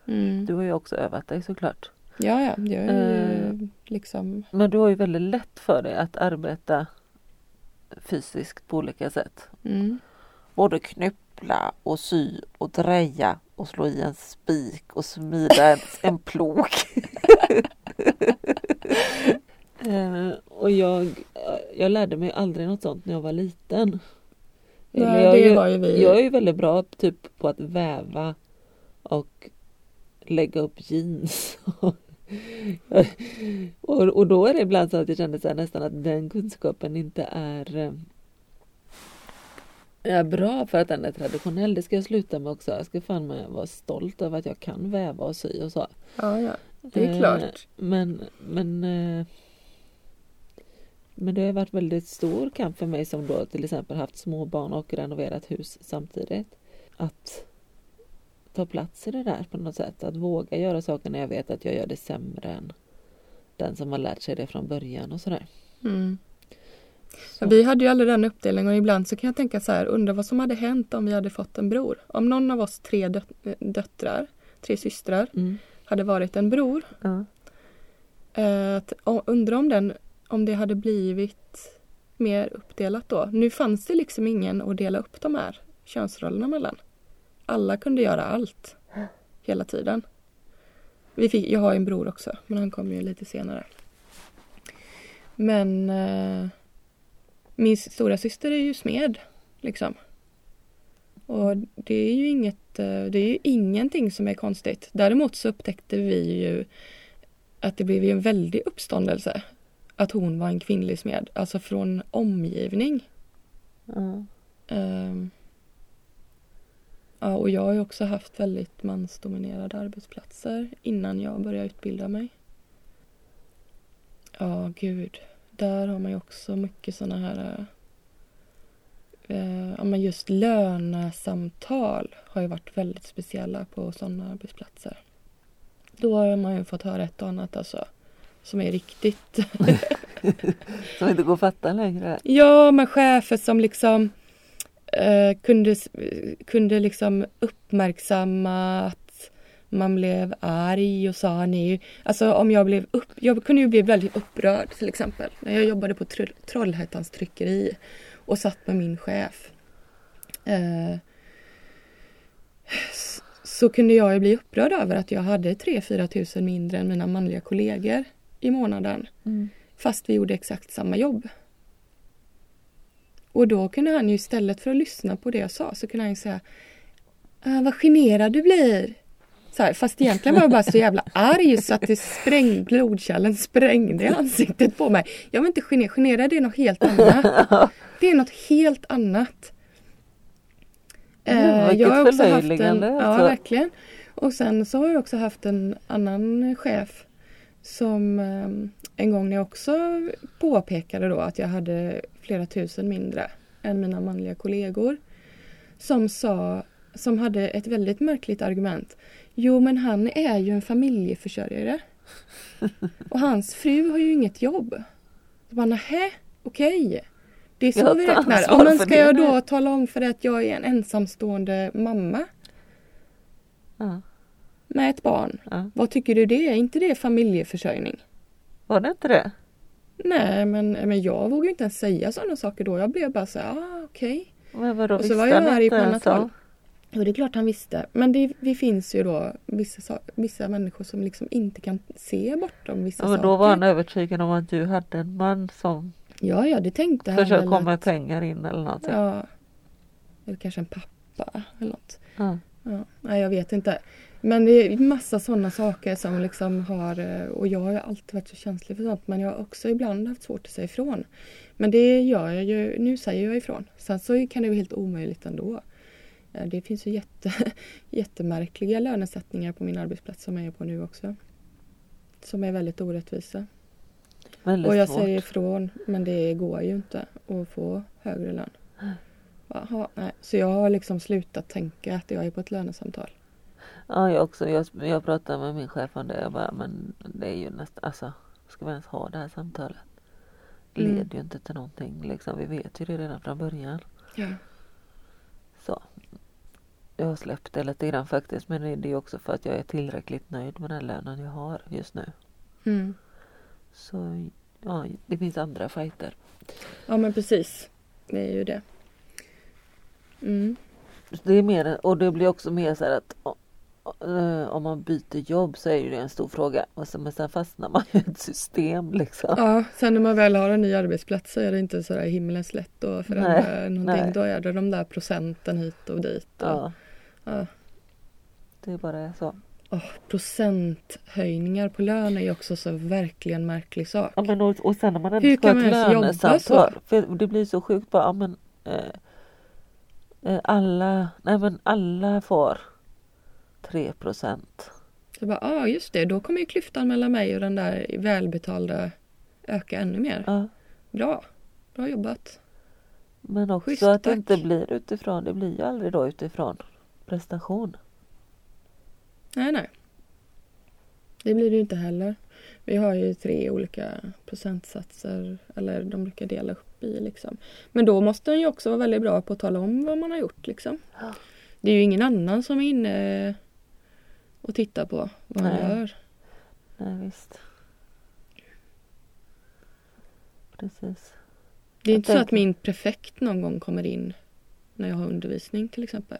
Speaker 1: Mm.
Speaker 2: Du har ju också övat dig såklart.
Speaker 1: Ja, ja, jag är ju
Speaker 2: Eh.
Speaker 1: liksom
Speaker 2: Men du har ju väldigt lätt för dig att arbeta fysiskt på olika sätt.
Speaker 1: mm,
Speaker 2: Både knyppla och sy och dreja och slå i en spik och smida en, en plog. Eh, och jag, jag lärde mig aldrig något sånt när jag var liten.
Speaker 1: Nej,
Speaker 2: jag,
Speaker 1: det
Speaker 2: är ju-
Speaker 1: var ju vi.
Speaker 2: jag är ju väldigt bra typ på att väva och lägga upp jeans. och, och då är det ibland så att jag kände så här, nästan att den kunskapen inte är, eh, är bra för att den är traditionell. Det ska jag sluta med också. Jag ska fan med vara stolt över att jag kan väva och sy och så.
Speaker 1: ja, ja, det är
Speaker 2: Eh,
Speaker 1: klart.
Speaker 2: Men, men, eh, men det har varit väldigt stor kamp för mig som då till exempel haft små barn och renoverat hus samtidigt. Att ta plats i det där på något sätt. Att våga göra saker när jag vet att jag gör det sämre än den som har lärt sig det från början och sådär.
Speaker 1: Mm.
Speaker 2: Så.
Speaker 1: Vi hade ju aldrig den uppdelningen och ibland så kan jag tänka så här, undra vad som hade hänt om vi hade fått en bror. Om någon av oss tre döt- eh, döttrar, tre systrar,
Speaker 2: Mm.
Speaker 1: hade varit en bror.
Speaker 2: Ja.
Speaker 1: Eh, att- och undra om, den, om det hade blivit mer uppdelat då. Nu fanns det liksom ingen att dela upp de här könsrollerna mellan. Alla kunde göra allt. Hela tiden. Vi fick, jag har en bror också, men han kom ju lite senare. Men eh, min stora syster är ju smed. Liksom. Och det är ju inget, eh, det är ju ingenting som är konstigt. Däremot så upptäckte vi ju att det blev ju en väldig uppståndelse att hon var en kvinnlig smed, alltså från omgivning.
Speaker 2: Ja.
Speaker 1: Ehm, ja, och jag har ju också haft väldigt mansdominerade arbetsplatser innan jag började utbilda mig. Ja, gud. Där har man ju också mycket såna här... Eh, ja, men just lönesamtal har ju varit väldigt speciella på sådana arbetsplatser. Då har man ju fått höra ett och annat alltså. Som är riktigt
Speaker 2: Som inte går att fatta längre.
Speaker 1: Ja, men chefer som liksom eh, kunde, kunde liksom uppmärksamma att man blev arg och sa ni. Alltså om jag blev upp, jag kunde ju bli väldigt upprörd till exempel. När jag jobbade på Tro- Trollhättans tryckeri och satt med min chef. Eh, så kunde jag ju bli upprörd över att jag hade 3-4 tusen mindre än mina manliga kollegor i månaden.
Speaker 2: Mm.
Speaker 1: Fast vi gjorde exakt samma jobb. Och då kunde han ju istället för att lyssna på det jag sa så kunde han ju säga ah, Vad generad du blir. Så här, fast egentligen var jag bara så jävla arg så att det sprängde, blodkärlen sprängde i ansiktet på mig. Jag var inte generad, generad är något helt annat. Det är något helt annat.
Speaker 2: Mm,
Speaker 1: jag har också haft en, Ja,
Speaker 2: alltså.
Speaker 1: verkligen. Och sen så har jag också haft en annan chef som eh, en gång när jag också påpekade då att jag hade flera tusen mindre än mina manliga kollegor. Som sa, som hade ett väldigt märkligt argument. Jo men han är ju en familjeförsörjare. Och hans fru har ju inget jobb. Så bara, nähä, okej. Det är så vi räknar. Ja, men ska jag då tala om för dig att jag är en ensamstående mamma
Speaker 2: Ja.
Speaker 1: med ett barn?
Speaker 2: Ja.
Speaker 1: Vad tycker du det är? Inte det familjeförsörjning?
Speaker 2: Var det inte det?
Speaker 1: Nej, men, men jag vågar inte ens säga sådana saker då. Jag blev bara så ah, okej.
Speaker 2: Vadå,
Speaker 1: Och så var jag arg på annat håll. Jo, det är klart han visste. Men det, det finns ju då vissa, sa- vissa människor som liksom inte kan se bortom vissa
Speaker 2: Ja, men
Speaker 1: saker.
Speaker 2: då var han övertygad om att du hade en man som
Speaker 1: Ja, ja, det tänkte han
Speaker 2: försökte komma
Speaker 1: att-
Speaker 2: pengar in eller någonting.
Speaker 1: Ja. Eller kanske en pappa eller något.
Speaker 2: Ja.
Speaker 1: Ja, nej, jag vet inte. Men det är massa sådana saker som liksom har eh, och jag har alltid varit så känslig för sånt men jag har också ibland haft svårt att säga ifrån. Men det gör jag ju, nu säger jag ifrån. Sen så kan det vara helt omöjligt ändå. Eh, Det finns ju jätte, jättemärkliga lönesättningar på min arbetsplats som jag är på nu också. Som är väldigt orättvisa.
Speaker 2: Väldigt
Speaker 1: Och jag
Speaker 2: svårt.
Speaker 1: säger ifrån men det går ju inte att få högre lön. Jaha, nej. Så jag har liksom slutat tänka att jag är på ett lönesamtal.
Speaker 2: Ja, jag också. Jag, jag pratade med min chef om det. Jag bara, men det är ju nästan, alltså, ska vi ens ha det här samtalet? Det
Speaker 1: Mm.
Speaker 2: leder ju inte till någonting liksom. Vi vet ju det redan från början.
Speaker 1: Ja.
Speaker 2: Så. Jag har släppt det lite grann faktiskt. Men det är också för att jag är tillräckligt nöjd med den lönen jag har just nu.
Speaker 1: Mm.
Speaker 2: Så ja, det finns andra fighter.
Speaker 1: Ja men precis. Det är ju det. Mm.
Speaker 2: Det är mer, och det blir också mer så här att om man byter jobb så är ju det en stor fråga. Och sen, men sen fastnar man i ett system liksom.
Speaker 1: Ja, sen när man väl har en ny arbetsplats så är det inte så där himlens lätt att förändra
Speaker 2: Nej,
Speaker 1: någonting.
Speaker 2: nej.
Speaker 1: Då är det de där procenten hit och dit. Och,
Speaker 2: Ja,
Speaker 1: ja.
Speaker 2: det är bara så.
Speaker 1: Åh, procenthöjningar på lön är ju också så verkligen märklig sak.
Speaker 2: Ja, men och, och sen när man ändå
Speaker 1: Hur
Speaker 2: ska ha ett lönesamtal. För det blir så sjukt bara, ja, men eh, eh, alla, nej men alla får 3 procent.
Speaker 1: Bara, ja ah, just det, då kommer ju klyftan mellan mig och den där välbetalda öka ännu mer.
Speaker 2: Ja.
Speaker 1: Bra, bra jobbat.
Speaker 2: Men också
Speaker 1: Schysst,
Speaker 2: att det inte blir utifrån, det blir ju aldrig då utifrån prestation.
Speaker 1: Nej, nej. Det blir det ju inte heller. Vi har ju tre olika procentsatser, eller de brukar dela upp i liksom. Men då måste den ju också vara väldigt bra på att tala om vad man har gjort liksom.
Speaker 2: Ja.
Speaker 1: Det är ju ingen annan som är inne och tittar på vad
Speaker 2: Nej.
Speaker 1: gör.
Speaker 2: Nej visst. Precis.
Speaker 1: Det är
Speaker 2: Jag
Speaker 1: inte så att min prefekt någon gång kommer in när jag har undervisning till exempel.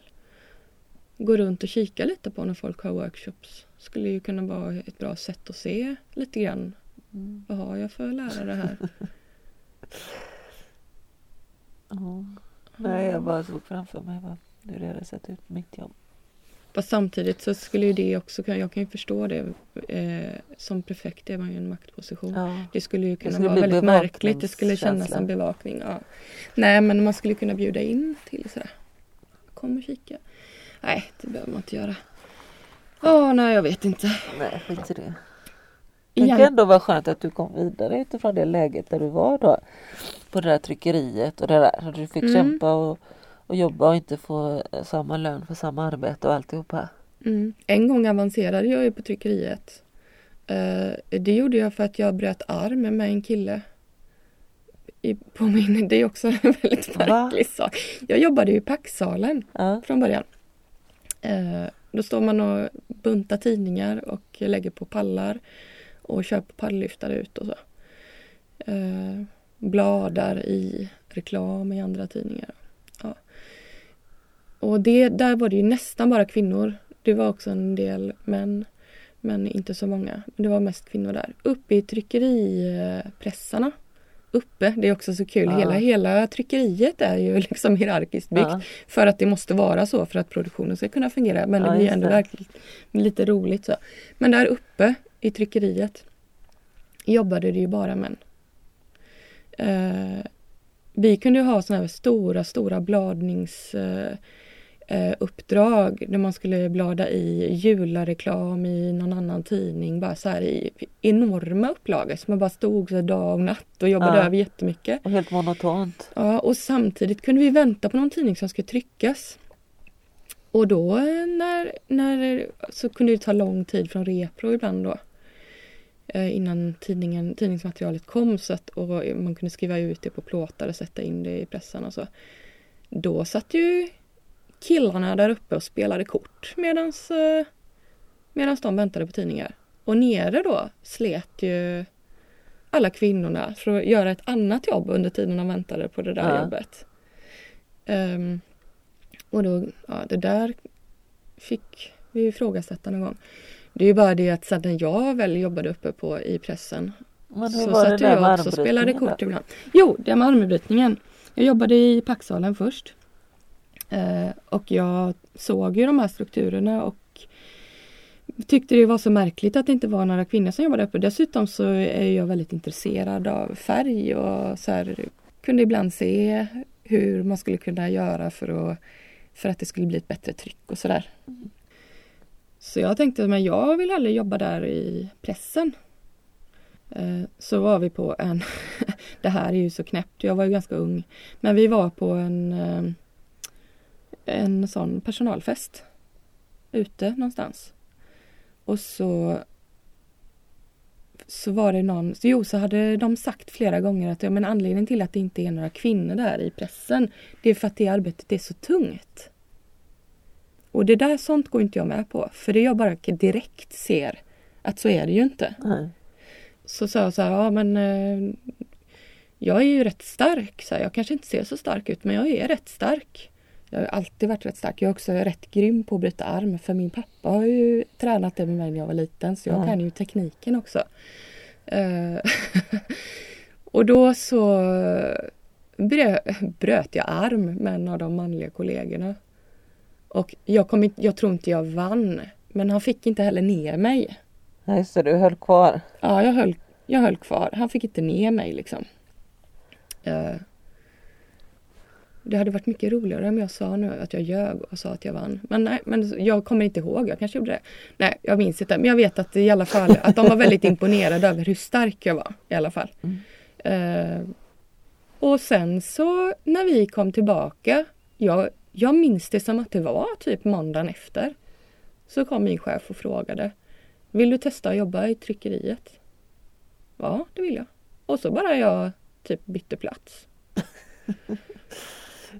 Speaker 1: Gå runt och kika lite på när folk har workshops. Skulle ju kunna vara ett bra sätt att se lite grann.
Speaker 2: Mm.
Speaker 1: Vad har jag för lärare här?
Speaker 2: Ja. Nej jag bara såg framför mig hur det hade sett ut på mitt jobb.
Speaker 1: Fast samtidigt så skulle ju det också kunna, jag kan ju förstå det. Eh, som prefekt är man ju en maktposition.
Speaker 2: Ja.
Speaker 1: Det skulle ju kunna
Speaker 2: skulle
Speaker 1: vara väldigt märkligt. Det skulle kännas
Speaker 2: bevakningskänsla.
Speaker 1: som bevakning. Ja. Nej men man skulle kunna bjuda in till sådär. Kom och kika. Nej det behöver man inte göra. Ja nej jag vet inte.
Speaker 2: Nej, skit i det. Det kan ändå vara skönt att du kom vidare utifrån det läget där du var då. På det där tryckeriet och det där. Du fick
Speaker 1: Mm.
Speaker 2: kämpa och, och jobba och inte få eh, samma lön för samma arbete och alltihopa.
Speaker 1: Mm. En gång avancerade jag ju på tryckeriet. Eh, det gjorde jag för att jag bröt arm med en kille. I, på min, det är också en väldigt
Speaker 2: Va?
Speaker 1: märklig sak. Jag jobbade ju i packsalen
Speaker 2: Ja.
Speaker 1: från början. Eh, då står man och buntar tidningar och lägger på pallar och kör på palllyftare ut och så. Eh, bladar i reklam i andra tidningar. Och det, där var det ju nästan bara kvinnor. Det var också en del män. Men inte så många. Det var mest kvinnor där. Uppe i tryckeripressarna. Uppe, det är också så kul.
Speaker 2: Ja.
Speaker 1: Hela, hela tryckeriet är ju liksom hierarkiskt byggt.
Speaker 2: Ja.
Speaker 1: För att det måste vara så för att produktionen ska kunna fungera. Men
Speaker 2: Ja,
Speaker 1: det blir ändå
Speaker 2: det.
Speaker 1: verkligen lite roligt. så. Men där uppe i tryckeriet jobbade det ju bara män. Eh, vi kunde ju ha såna här stora, stora bladnings... Eh, eh, uppdrag där man skulle blada i jularreklam i någon annan tidning. Bara så här i enorma upplagor. Så man bara stod så här dag och natt och jobbade
Speaker 2: Ja.
Speaker 1: över jättemycket.
Speaker 2: Och helt monotont.
Speaker 1: Ja, och samtidigt kunde vi vänta på någon tidning som skulle tryckas. Och då när, när, så kunde det ta lång tid från repro ibland då. Eh, innan tidningen, tidningsmaterialet kom så att, och man kunde skriva ut det på plåtar och sätta in det i pressen och så. Då satt ju killarna där uppe och spelade kort medans, eh, medans de väntade på tidningar. Och nere då slet ju alla kvinnorna för att göra ett annat jobb under tiden de väntade på det där
Speaker 2: Ja.
Speaker 1: jobbet. Ehm, och då, ja det där fick vi ifrågasätta någon gång. Det är ju bara det att sen när jag väl jobbade uppe på i pressen
Speaker 2: Men
Speaker 1: så satt jag också och spelade kort ibland. Jo, det med armbrytningen. Jag jobbade i packsalen först. Eh, och jag såg ju de här strukturerna och tyckte det var så märkligt att det inte var några kvinnor som jobbade uppe. Dessutom så är jag väldigt intresserad av färg och så här, kunde ibland se hur man skulle kunna göra för att, för att det skulle bli ett bättre tryck och sådär. Så jag tänkte men jag vill hellre jobba där i pressen. Eh, så var vi på en, det här är ju så knäppt, jag var ju ganska ung. Men vi var på en, eh, en sån personalfest. Ute någonstans. Och så så var det någon, så jo så hade de sagt flera gånger att ja, men anledningen till att det inte är några kvinnor där i pressen det är för att det arbetet är så tungt. Och det där sånt går inte jag med på för det jag bara direkt ser att så är det ju inte.
Speaker 2: Nej.
Speaker 1: Så sa jag så här, ja men eh, jag är ju rätt stark. Så här, jag kanske inte ser så stark ut men jag är rätt stark. Jag har alltid varit rätt stark. Jag är också rätt grym på att bryta arm för min pappa har ju tränat det med mig när jag var liten så jag
Speaker 2: Ja.
Speaker 1: kan ju tekniken också. Eh, och då så brö, bröt jag arm med en av de manliga kollegorna. Och jag, kom inte, jag tror inte jag vann. Men han fick inte heller ner mig.
Speaker 2: Nej, det, du höll kvar.
Speaker 1: Ja, jag höll, jag höll kvar. Han fick inte ner mig liksom. Det hade varit mycket roligare om jag sa nu att jag ljög och sa att jag vann. Men nej, men jag kommer inte ihåg. Jag kanske gjorde det. Nej, jag minns inte. Men jag vet att i alla fall att de var väldigt imponerade över hur stark jag var. I alla fall.
Speaker 2: Mm.
Speaker 1: Eh, och sen så när vi kom tillbaka. Jag, jag minns det som att det var typ måndagen efter. Så kom min chef och frågade. Vill du testa att jobba i tryckeriet? Ja, det vill jag. Och så bara jag typ bytte plats.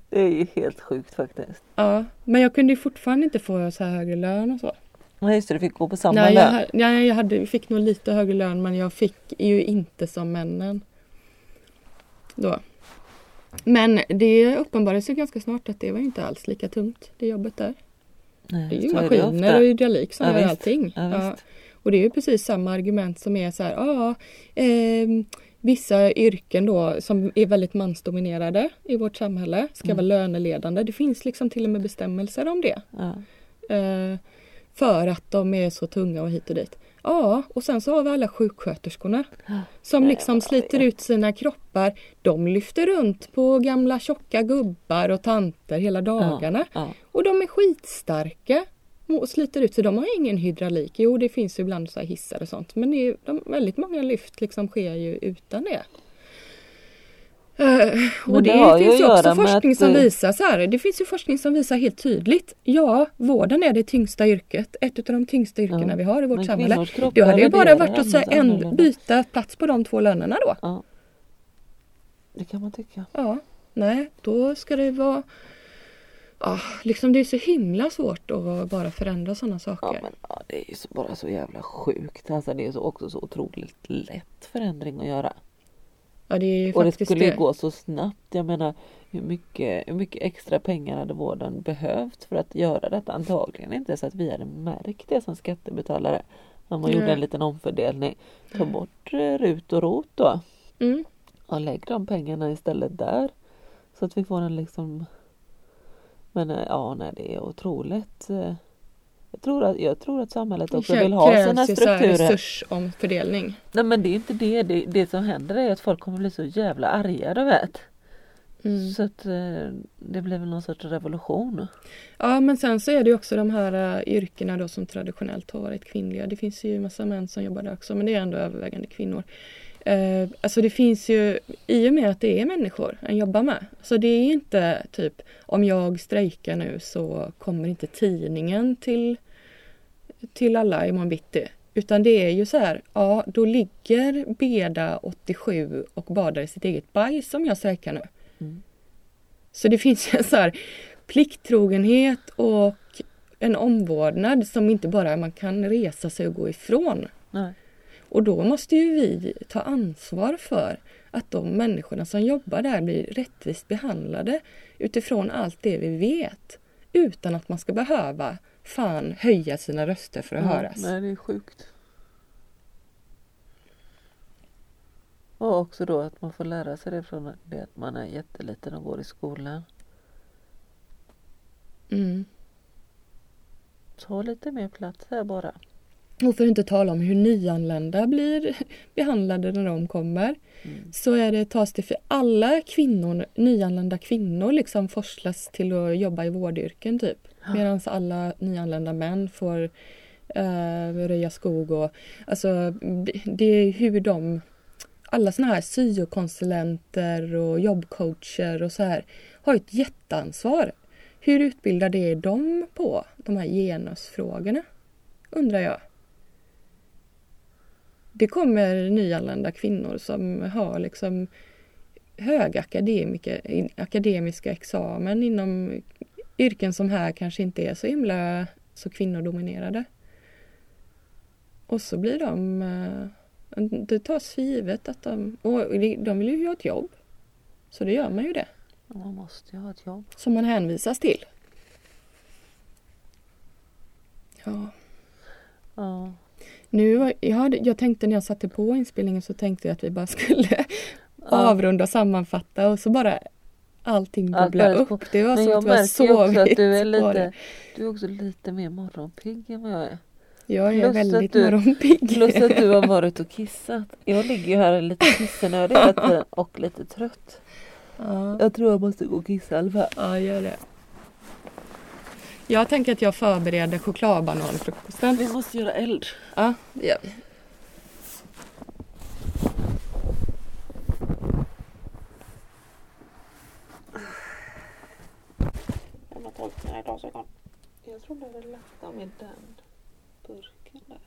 Speaker 2: Det är ju helt sjukt faktiskt.
Speaker 1: Ja, men jag kunde ju fortfarande inte få så här högre lön och så.
Speaker 2: Nej, just det, du fick gå på samma
Speaker 1: Nej, jag,
Speaker 2: lön.
Speaker 1: ha- nej, jag hade, fick nog lite högre lön men jag fick ju inte som männen. Då. Men det uppenbarade sig ganska snart att det var inte alls lika tungt, det jobbet där.
Speaker 2: Nej,
Speaker 1: Det är ju maskiner och hydraulik som
Speaker 2: Ja,
Speaker 1: gör
Speaker 2: visst.
Speaker 1: allting.
Speaker 2: Ja,
Speaker 1: Ja. Och det är ju precis samma argument som är så här, ja, ehm, vissa yrken då som är väldigt mansdominerade i vårt samhälle ska
Speaker 2: Mm.
Speaker 1: vara löneledande. Det finns liksom till och med bestämmelser om det.
Speaker 2: Ja.
Speaker 1: Eh, för att de är så tunga och hit och dit. Ja, och sen så har vi alla sjuksköterskorna som liksom sliter ut sina kroppar. De lyfter runt på gamla tjocka gubbar och tanter hela dagarna. Och de är skitstarka och sliter ut sig. De har ingen hydraulik. Jo, det finns ju ibland så här hissar och sånt. Men är, de, väldigt många lyft liksom sker ju utan det. Eh, och det,
Speaker 2: det
Speaker 1: finns ju också forskning som
Speaker 2: eh,
Speaker 1: visar så här. Det finns ju forskning som visar helt tydligt. Ja, vården är det tyngsta yrket. Ett av de tyngsta yrkena
Speaker 2: Ja,
Speaker 1: vi har i vårt
Speaker 2: men
Speaker 1: samhälle. Du hade ju bara varit att en, byta plats på de två lönerna då.
Speaker 2: Ja. Det kan man tycka.
Speaker 1: Ja, nej, då ska det vara... Ja, liksom det är så himla svårt att bara förändra sådana saker.
Speaker 2: Ja men ja, det är ju bara så jävla sjukt. Alltså, det är så, också så otroligt lätt förändring att göra.
Speaker 1: Ja, det är ju
Speaker 2: Och det skulle
Speaker 1: det.
Speaker 2: gå så snabbt. Jag menar hur mycket, hur mycket extra pengar hade vården behövt för att göra detta? Antagligen inte så att vi hade märkt det som skattebetalare. När man gjorde
Speaker 1: Nej.
Speaker 2: en liten omfördelning. Ta bort eh, RUT och ROT då.
Speaker 1: Mm.
Speaker 2: Och lägg de pengarna istället där. Så att vi får en liksom Men eh, ja nej det är otroligt eh, Jag tror att, jag tror att samhället också
Speaker 1: Det
Speaker 2: vill ha
Speaker 1: krävs
Speaker 2: sina
Speaker 1: ju så här
Speaker 2: strukturer.
Speaker 1: resursomfördelning.
Speaker 2: Nej men det är inte det. det. Det som händer är att folk kommer bli så jävla arga du vet.
Speaker 1: Mm.
Speaker 2: Så att eh, det blir väl någon sorts revolution.
Speaker 1: Ja, men sen så är det ju också de här yrkena då som traditionellt har varit kvinnliga. Det finns ju massa män som jobbar där också, men det är ändå övervägande kvinnor. Eh, alltså det finns ju, i och med att det är människor en jobbar med. Så det är inte typ om jag strejkar nu så kommer inte tidningen till, till alla imorgon bitti. Utan det är ju så här, ja då ligger Beda 87 och badar i sitt eget bajs om jag strejkar nu.
Speaker 2: Mm.
Speaker 1: Så det finns ju en så här plikttrogenhet och en omvårdnad som inte bara man kan resa sig och gå ifrån.
Speaker 2: Nej.
Speaker 1: Och då måste ju vi ta ansvar för att de människorna som jobbar där blir rättvist behandlade utifrån allt det vi vet. Utan att man ska behöva fan höja sina röster för att höras.
Speaker 2: Nej det är sjukt. Och också då att man får lära sig det från det att man är jätteliten och går i skolan.
Speaker 1: Mm.
Speaker 2: Ta lite mer plats här bara.
Speaker 1: Och för att inte tala om hur nyanlända blir behandlade när de kommer.
Speaker 2: Mm.
Speaker 1: Så är det, tas det för alla kvinnor, nyanlända kvinnor liksom forslas till att jobba i vårdyrken typ. Medan alla nyanlända män får eh, röja skog och alltså det- det är hur de alla såna här syokonsulenter och jobbcoacher och så här har ett jätteansvar. Hur utbildade är de på de här genusfrågorna? Undrar jag. Det kommer nyanlända kvinnor som har liksom höga akademiska examen inom yrken som här kanske inte är så himla så kvinnodominerade. Och så blir de... eh, Det tas för givet att de... Och de vill ju ha ett jobb. Så det gör man ju det.
Speaker 2: Man måste ju ha ett jobb.
Speaker 1: Som man hänvisas till. Ja.
Speaker 2: Ja.
Speaker 1: Nu, jag, hade, jag tänkte när jag satte på inspelningen så tänkte jag att vi bara skulle avrunda och sammanfatta och så bara allting
Speaker 2: Allt
Speaker 1: bubbla
Speaker 2: började
Speaker 1: upp. Det var
Speaker 2: Men
Speaker 1: som att vi har
Speaker 2: ju också
Speaker 1: sovit
Speaker 2: att du är lite. Du är också lite mer morgonpigg än vad jag är.
Speaker 1: Jag är
Speaker 2: plus
Speaker 1: väldigt
Speaker 2: du-
Speaker 1: morgonpigg.
Speaker 2: Plus att du har varit och kissat. Jag ligger ju här lite kissnödig och lite trött.
Speaker 1: Ja,
Speaker 2: Jag tror jag måste gå och kissa i alla fall.
Speaker 1: ja, gör det. Jag tänker att jag förbereder chokladbananfrukosten.
Speaker 2: Vi måste göra eld.
Speaker 1: Ja, det gör vi.
Speaker 2: Jag har tagit mina glasögon. Jag trodde det lagt dem i den burken där.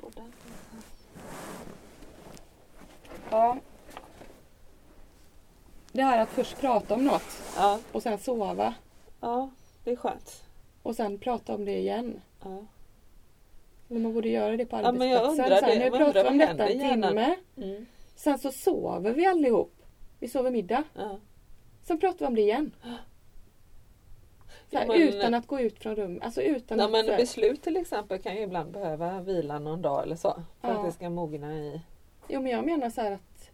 Speaker 2: På den.
Speaker 1: Ja. Det här att först prata om något
Speaker 2: Ja,
Speaker 1: och sen sova
Speaker 2: ja, det är skönt.
Speaker 1: och sen prata om det igen.
Speaker 2: Ja.
Speaker 1: Men man borde göra det på
Speaker 2: Ja,
Speaker 1: arbetsplatsen.
Speaker 2: undrar
Speaker 1: Sen, nu pratar vi om detta en timme.
Speaker 2: Mm.
Speaker 1: Sen så sover vi allihop. Vi sover middag.
Speaker 2: Ja.
Speaker 1: Sen pratar vi om det igen. Här,
Speaker 2: Ja, men-
Speaker 1: utan att gå ut från rummet. Alltså utan
Speaker 2: Ja,
Speaker 1: att...
Speaker 2: men beslut till exempel kan ju ibland behöva vila någon dag eller så. För
Speaker 1: Ja.
Speaker 2: att det ska mogna i
Speaker 1: Jo men jag menar så här att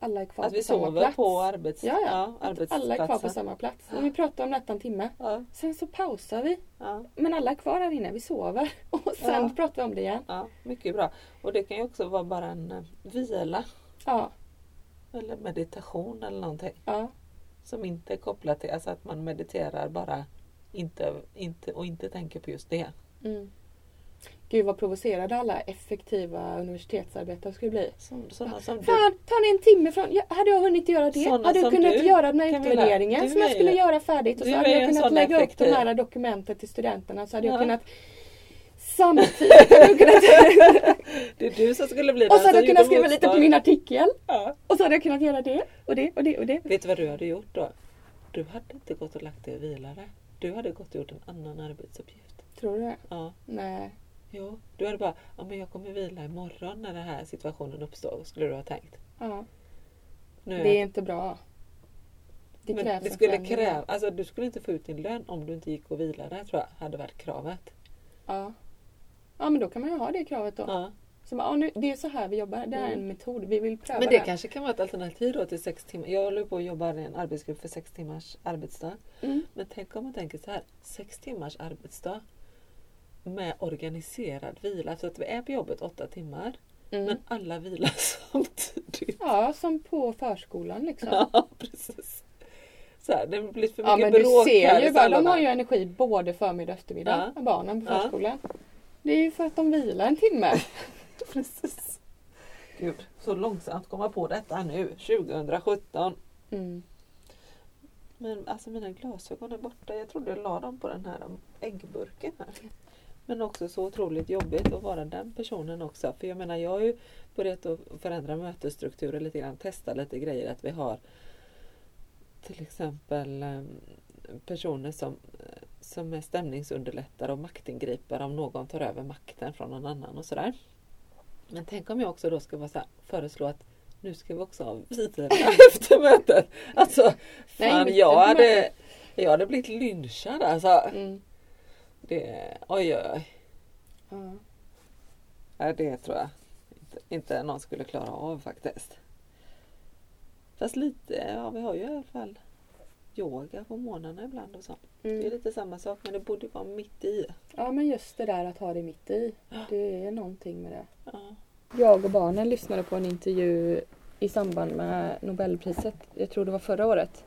Speaker 1: alla är kvar
Speaker 2: Att
Speaker 1: på
Speaker 2: vi
Speaker 1: samma
Speaker 2: sover
Speaker 1: plats.
Speaker 2: på arbets...
Speaker 1: Ja, ja. Att alla är kvar på samma plats. Om vi pratar om detta en timme.
Speaker 2: Ja,
Speaker 1: Sen så pausar vi.
Speaker 2: ja,
Speaker 1: Men alla är kvar här inne. Vi sover. Och sen pratar vi om det igen.
Speaker 2: ja, mycket bra. Och det kan ju också vara bara en eh, vila
Speaker 1: Ja.
Speaker 2: eller meditation eller någonting.
Speaker 1: Ja.
Speaker 2: Som inte är kopplat till, alltså att man mediterar bara inte, inte, och inte tänker på just det.
Speaker 1: Mm. Gud vad provocerade alla effektiva universitetsarbetare skulle bli.
Speaker 2: Som, sådana som.
Speaker 1: Fan, tar ni en timme från... Ja, hade jag hunnit göra det?
Speaker 2: Sådana
Speaker 1: hade jag kunnat
Speaker 2: du,
Speaker 1: göra den här utvärderingen som jag skulle
Speaker 2: ju-
Speaker 1: göra färdigt och så hade jag kunnat lägga upp
Speaker 2: effektiv.
Speaker 1: de här dokumenten till studenterna så hade jag
Speaker 2: Ja.
Speaker 1: kunnat samtidigt hade jag kunnat,
Speaker 2: Det är du som skulle bli
Speaker 1: och så
Speaker 2: den
Speaker 1: hade jag kunnat skriva lite på
Speaker 2: motstånd.
Speaker 1: min artikel
Speaker 2: Ja.
Speaker 1: och så hade jag kunnat göra det och det och det och det.
Speaker 2: Vet du vad du hade gjort då? Du hade inte gått och lagt dig och vilade. Du hade gått och gjort en annan arbetsuppgift.
Speaker 1: Tror du det?
Speaker 2: Ja.
Speaker 1: Nej.
Speaker 2: Jo, du hade bara, ja men jag kommer vila imorgon när den här situationen uppstår, skulle du ha tänkt.
Speaker 1: Ja.
Speaker 2: Nu
Speaker 1: Det är inte bra. Det
Speaker 2: men
Speaker 1: krävs
Speaker 2: det skulle kräva, alltså du skulle inte få ut din lön om du inte gick och vilade tror jag, hade varit kravet.
Speaker 1: Ja. Ja men då kan man ju ha det kravet då.
Speaker 2: Ja.
Speaker 1: Så bara, nu, det är så här vi jobbar. Det här är en
Speaker 2: Mm.
Speaker 1: metod. Vi vill pröva
Speaker 2: Men det
Speaker 1: här.
Speaker 2: kanske kan vara ett alternativ då till sex timmar. Jag håller på att jobba i en arbetsgrupp för sex timmars arbetsdag.
Speaker 1: Mm.
Speaker 2: Men tänk om man tänker så här, sex timmars arbetsdag med organiserad vila. Så att vi är på jobbet åtta timmar,
Speaker 1: Mm.
Speaker 2: men alla vilar samtidigt.
Speaker 1: Ja, som på förskolan liksom.
Speaker 2: Ja, precis. Så här, det blir för
Speaker 1: Ja
Speaker 2: mycket
Speaker 1: men du
Speaker 2: bråk
Speaker 1: ser
Speaker 2: här
Speaker 1: ju bara, de har ju energi både förmiddag och eftermiddag, barnen på
Speaker 2: Ja.
Speaker 1: förskolan. Det är ju för att de vilar en timme.
Speaker 2: Precis. Gud, så långsamt komma på detta nu, 2017.
Speaker 1: Mm.
Speaker 2: Men alltså mina glasögon är borta. Jag trodde jag la dem på den här äggburken här. Men också så otroligt jobbigt att vara den personen också. För jag menar jag har ju börjat att förändra mötesstrukturer lite grann. Testa lite grejer. Att vi har till exempel em, personer som, som är stämningsunderlättare och maktingripare om någon tar över makten från någon annan och sådär. Men tänk om jag också då ska vara så här, föreslå att nu ska vi också ha vidare efter mötet. Alltså,
Speaker 1: Nej,
Speaker 2: fan
Speaker 1: mitt
Speaker 2: jag hade, jag hade blivit lynchad alltså.
Speaker 1: Mm.
Speaker 2: Det, oj, oj, oj.
Speaker 1: Ja.
Speaker 2: Nej, det tror jag inte, inte någon skulle klara av faktiskt. Fast lite, ja vi har ju i alla fall yoga på morgnarna ibland och så. Det är
Speaker 1: Mm.
Speaker 2: lite samma sak men det borde vara mitt i.
Speaker 1: ja men just det där att ha det mitt i.
Speaker 2: Ja.
Speaker 1: Det är någonting med det.
Speaker 2: Ja.
Speaker 1: Jag och barnen lyssnade på en intervju i samband med Nobelpriset. Jag tror det var förra året.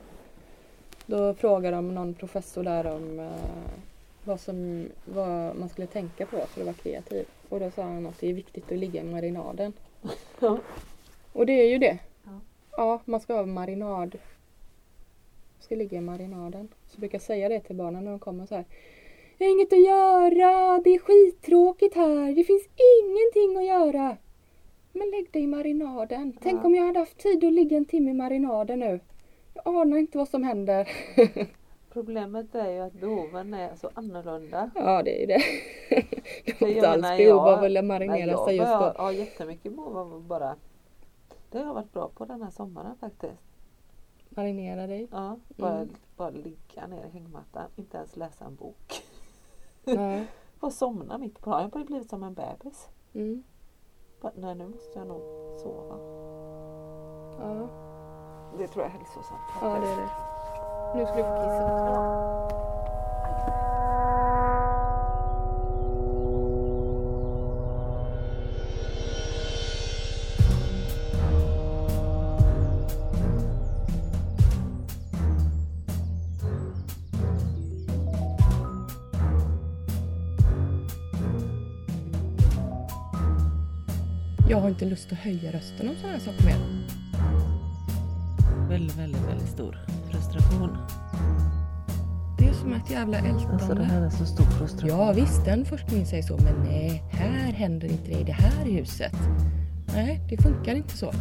Speaker 1: Då frågade de någon professor där om eh, vad, som, vad man skulle tänka på för att vara kreativ. Och då sa han att det är viktigt att ligga i marinaden.
Speaker 2: Ja.
Speaker 1: Och det är ju det.
Speaker 2: Ja.
Speaker 1: Ja, man ska ha marinad. Ska ligga i marinaden. Så brukar jag säga det till barnen när de kommer så här. Jag har inget att göra, det är skittråkigt här, det finns ingenting att göra. Men lägg dig i marinaden. Tänk
Speaker 2: Ja.
Speaker 1: om jag hade haft tid att ligga en timme i marinaden nu. Jag anar inte vad som händer.
Speaker 2: Problemet är ju att behoven är så annorlunda.
Speaker 1: Ja, det är ju det. De har
Speaker 2: jag
Speaker 1: inte alls
Speaker 2: menar,
Speaker 1: behov
Speaker 2: jag-
Speaker 1: av att
Speaker 2: Nej,
Speaker 1: marinera
Speaker 2: jag
Speaker 1: sig just då.
Speaker 2: har jättemycket behov av att bara Det har jag varit bra på den här sommaren faktiskt.
Speaker 1: Marinera dig.
Speaker 2: Ja, bara,
Speaker 1: Mm.
Speaker 2: bara ligga ner i hängmattan, inte ens läsa en bok.
Speaker 1: Ja.
Speaker 2: Bara somna mitt på dagen. Jag har bara blivit som en bebis.
Speaker 1: Mm.
Speaker 2: Bara, nej, nu måste jag nog sova.
Speaker 1: Ja.
Speaker 2: Det tror jag är hälsosamt.
Speaker 1: ja, det är det. Nu ska du få kissa. Jag har inte lust att höja rösten om sådana här saker mer.
Speaker 2: Väldigt, väldigt, väldigt stor frustration.
Speaker 1: Det är som ett jävla
Speaker 2: Alltså det
Speaker 1: ältande.
Speaker 2: här är så stor frustration.
Speaker 1: Ja visst, den forskningen säger så, men nej, här händer inte det i det här huset. Nej, det funkar inte så.